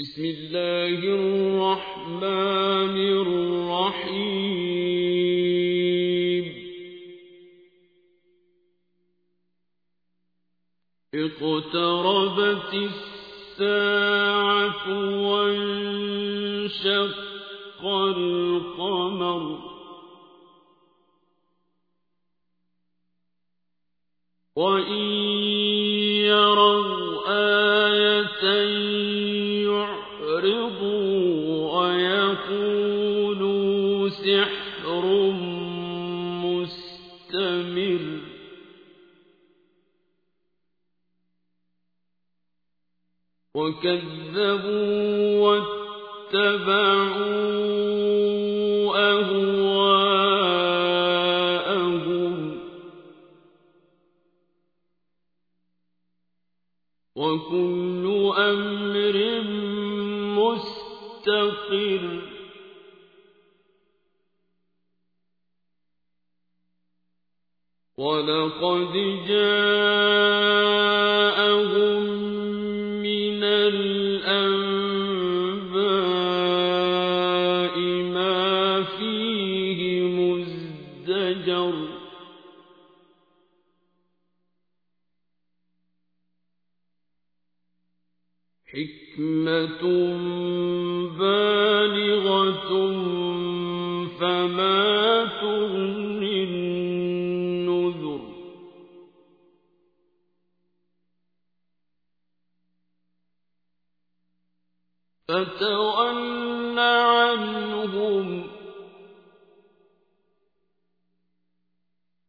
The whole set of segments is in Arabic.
بسم الله الرحمن الرحيم. اقتربت الساعة وانشق القمر. وإن يروا آية سحر مستمر. وكذبوا واتبعوا أهواءهم. وكل أمر مستقر. ولقد جاءهم من الأنباء ما فيه مزدجر حكمة فتول عنهم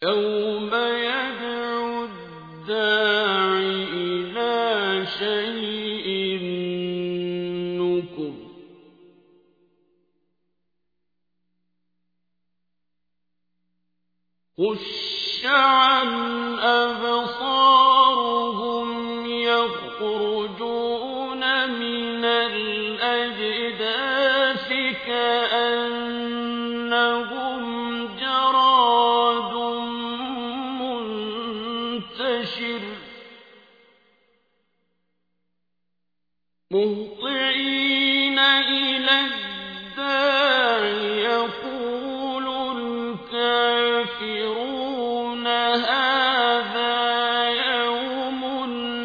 يوم يدعو الداع إلى شيء نكر. عن أبصارهم يخرجون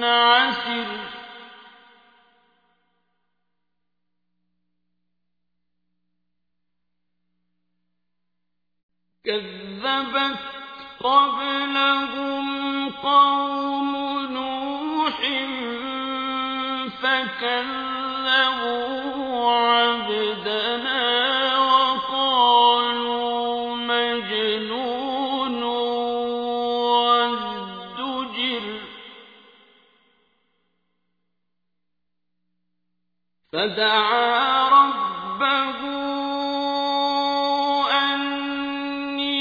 عسر كذبت قبلهم قوم نوح فكذبوا فدعا ربه أني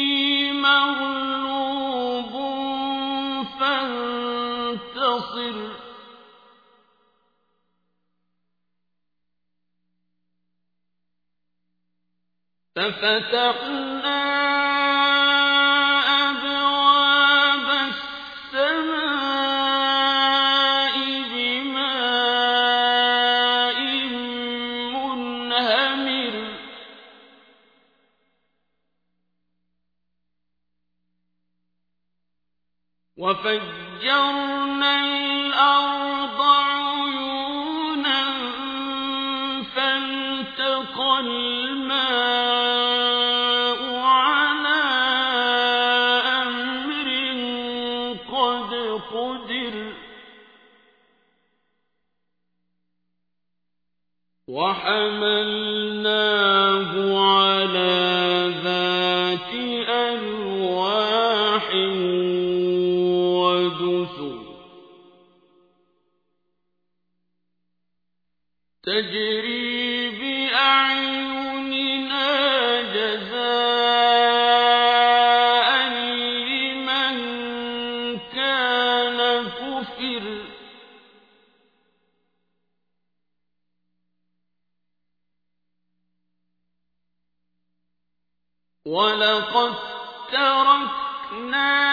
مغلوب فانتصر. ففتحنا وفجرنا الأرض عيونا فالتقى الماء على أمر قد قدر وحملناه على بأعيننا جزاء لمن كان كفر. ولقد تركناها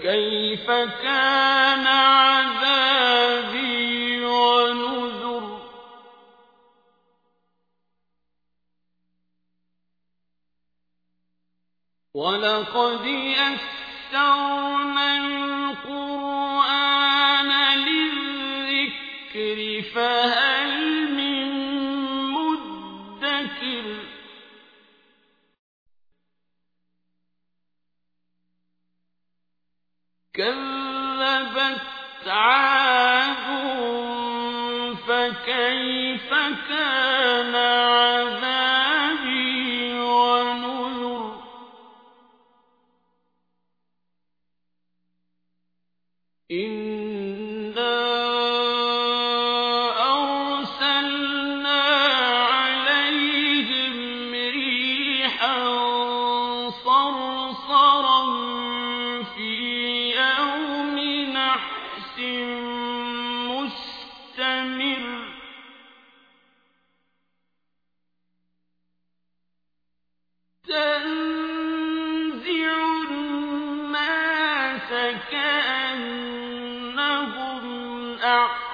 فكيف كان عذابي ونذر؟ ولقد يسترنا القرآن كيف كان عذابي ونذر؟ إن فكأنهم أعلم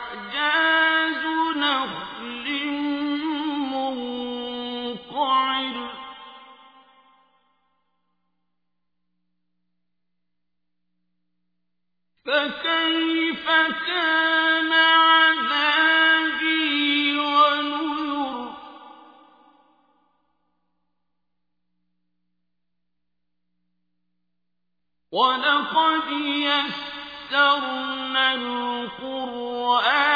يسرنا القرآن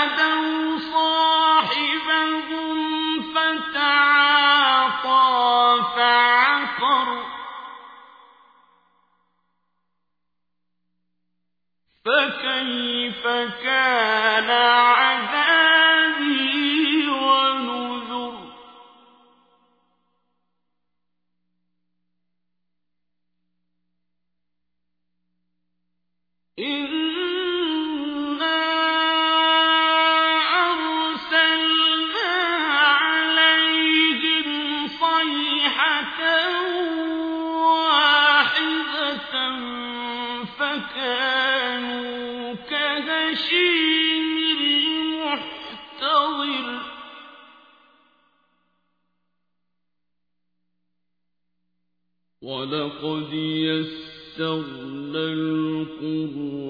لقد يسرنا القرآن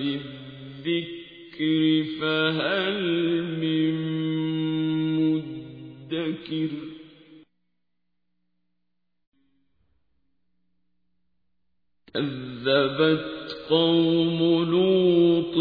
للذكر فهل من مدكر؟ كذبت قوم لوط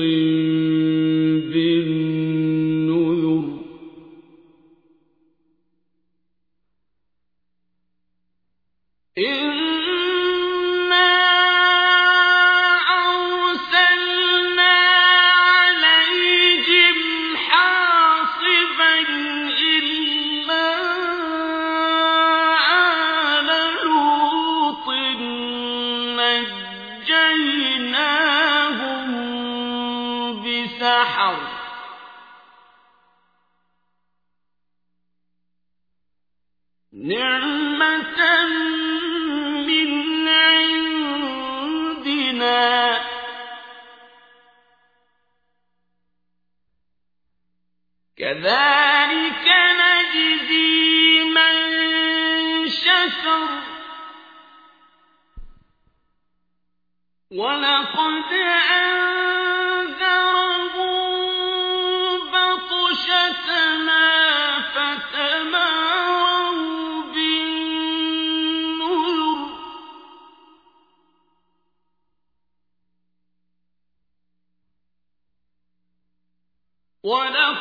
كذلك نجزي من شكر. ولقد أنزل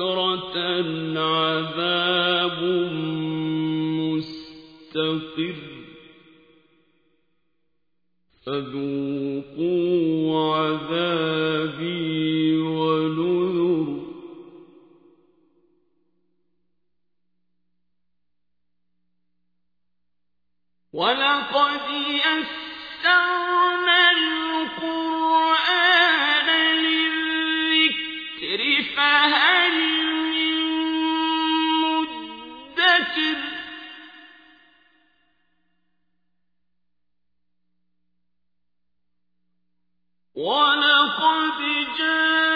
بكرة عذاب مستقر. فذوقوا عذابي ولقد جاء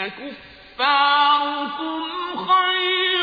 أكفاركم خير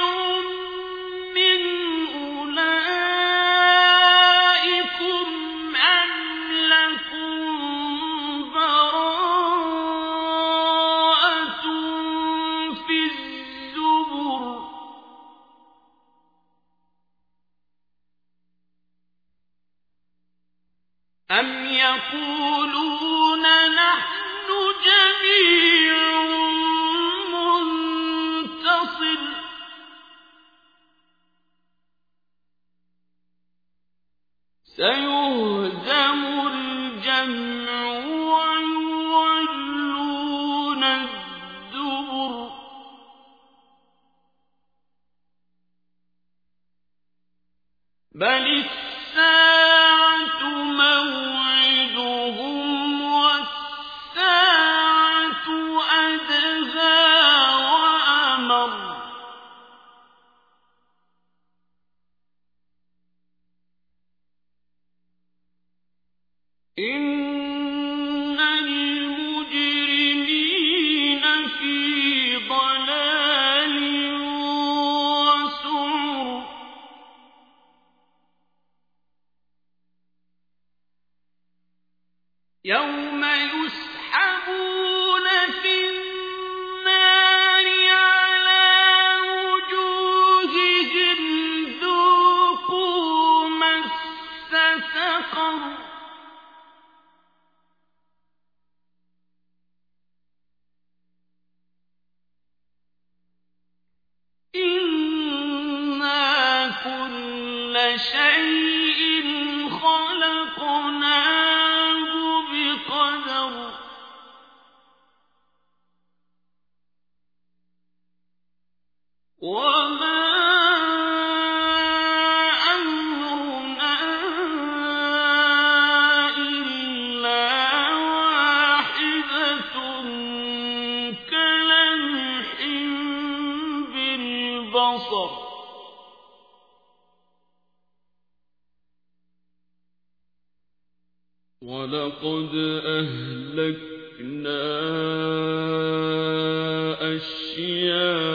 ولقد أهلكنا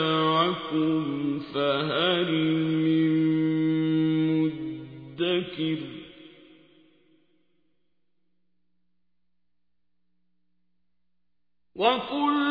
أشياعكم فهل من مدكر وكل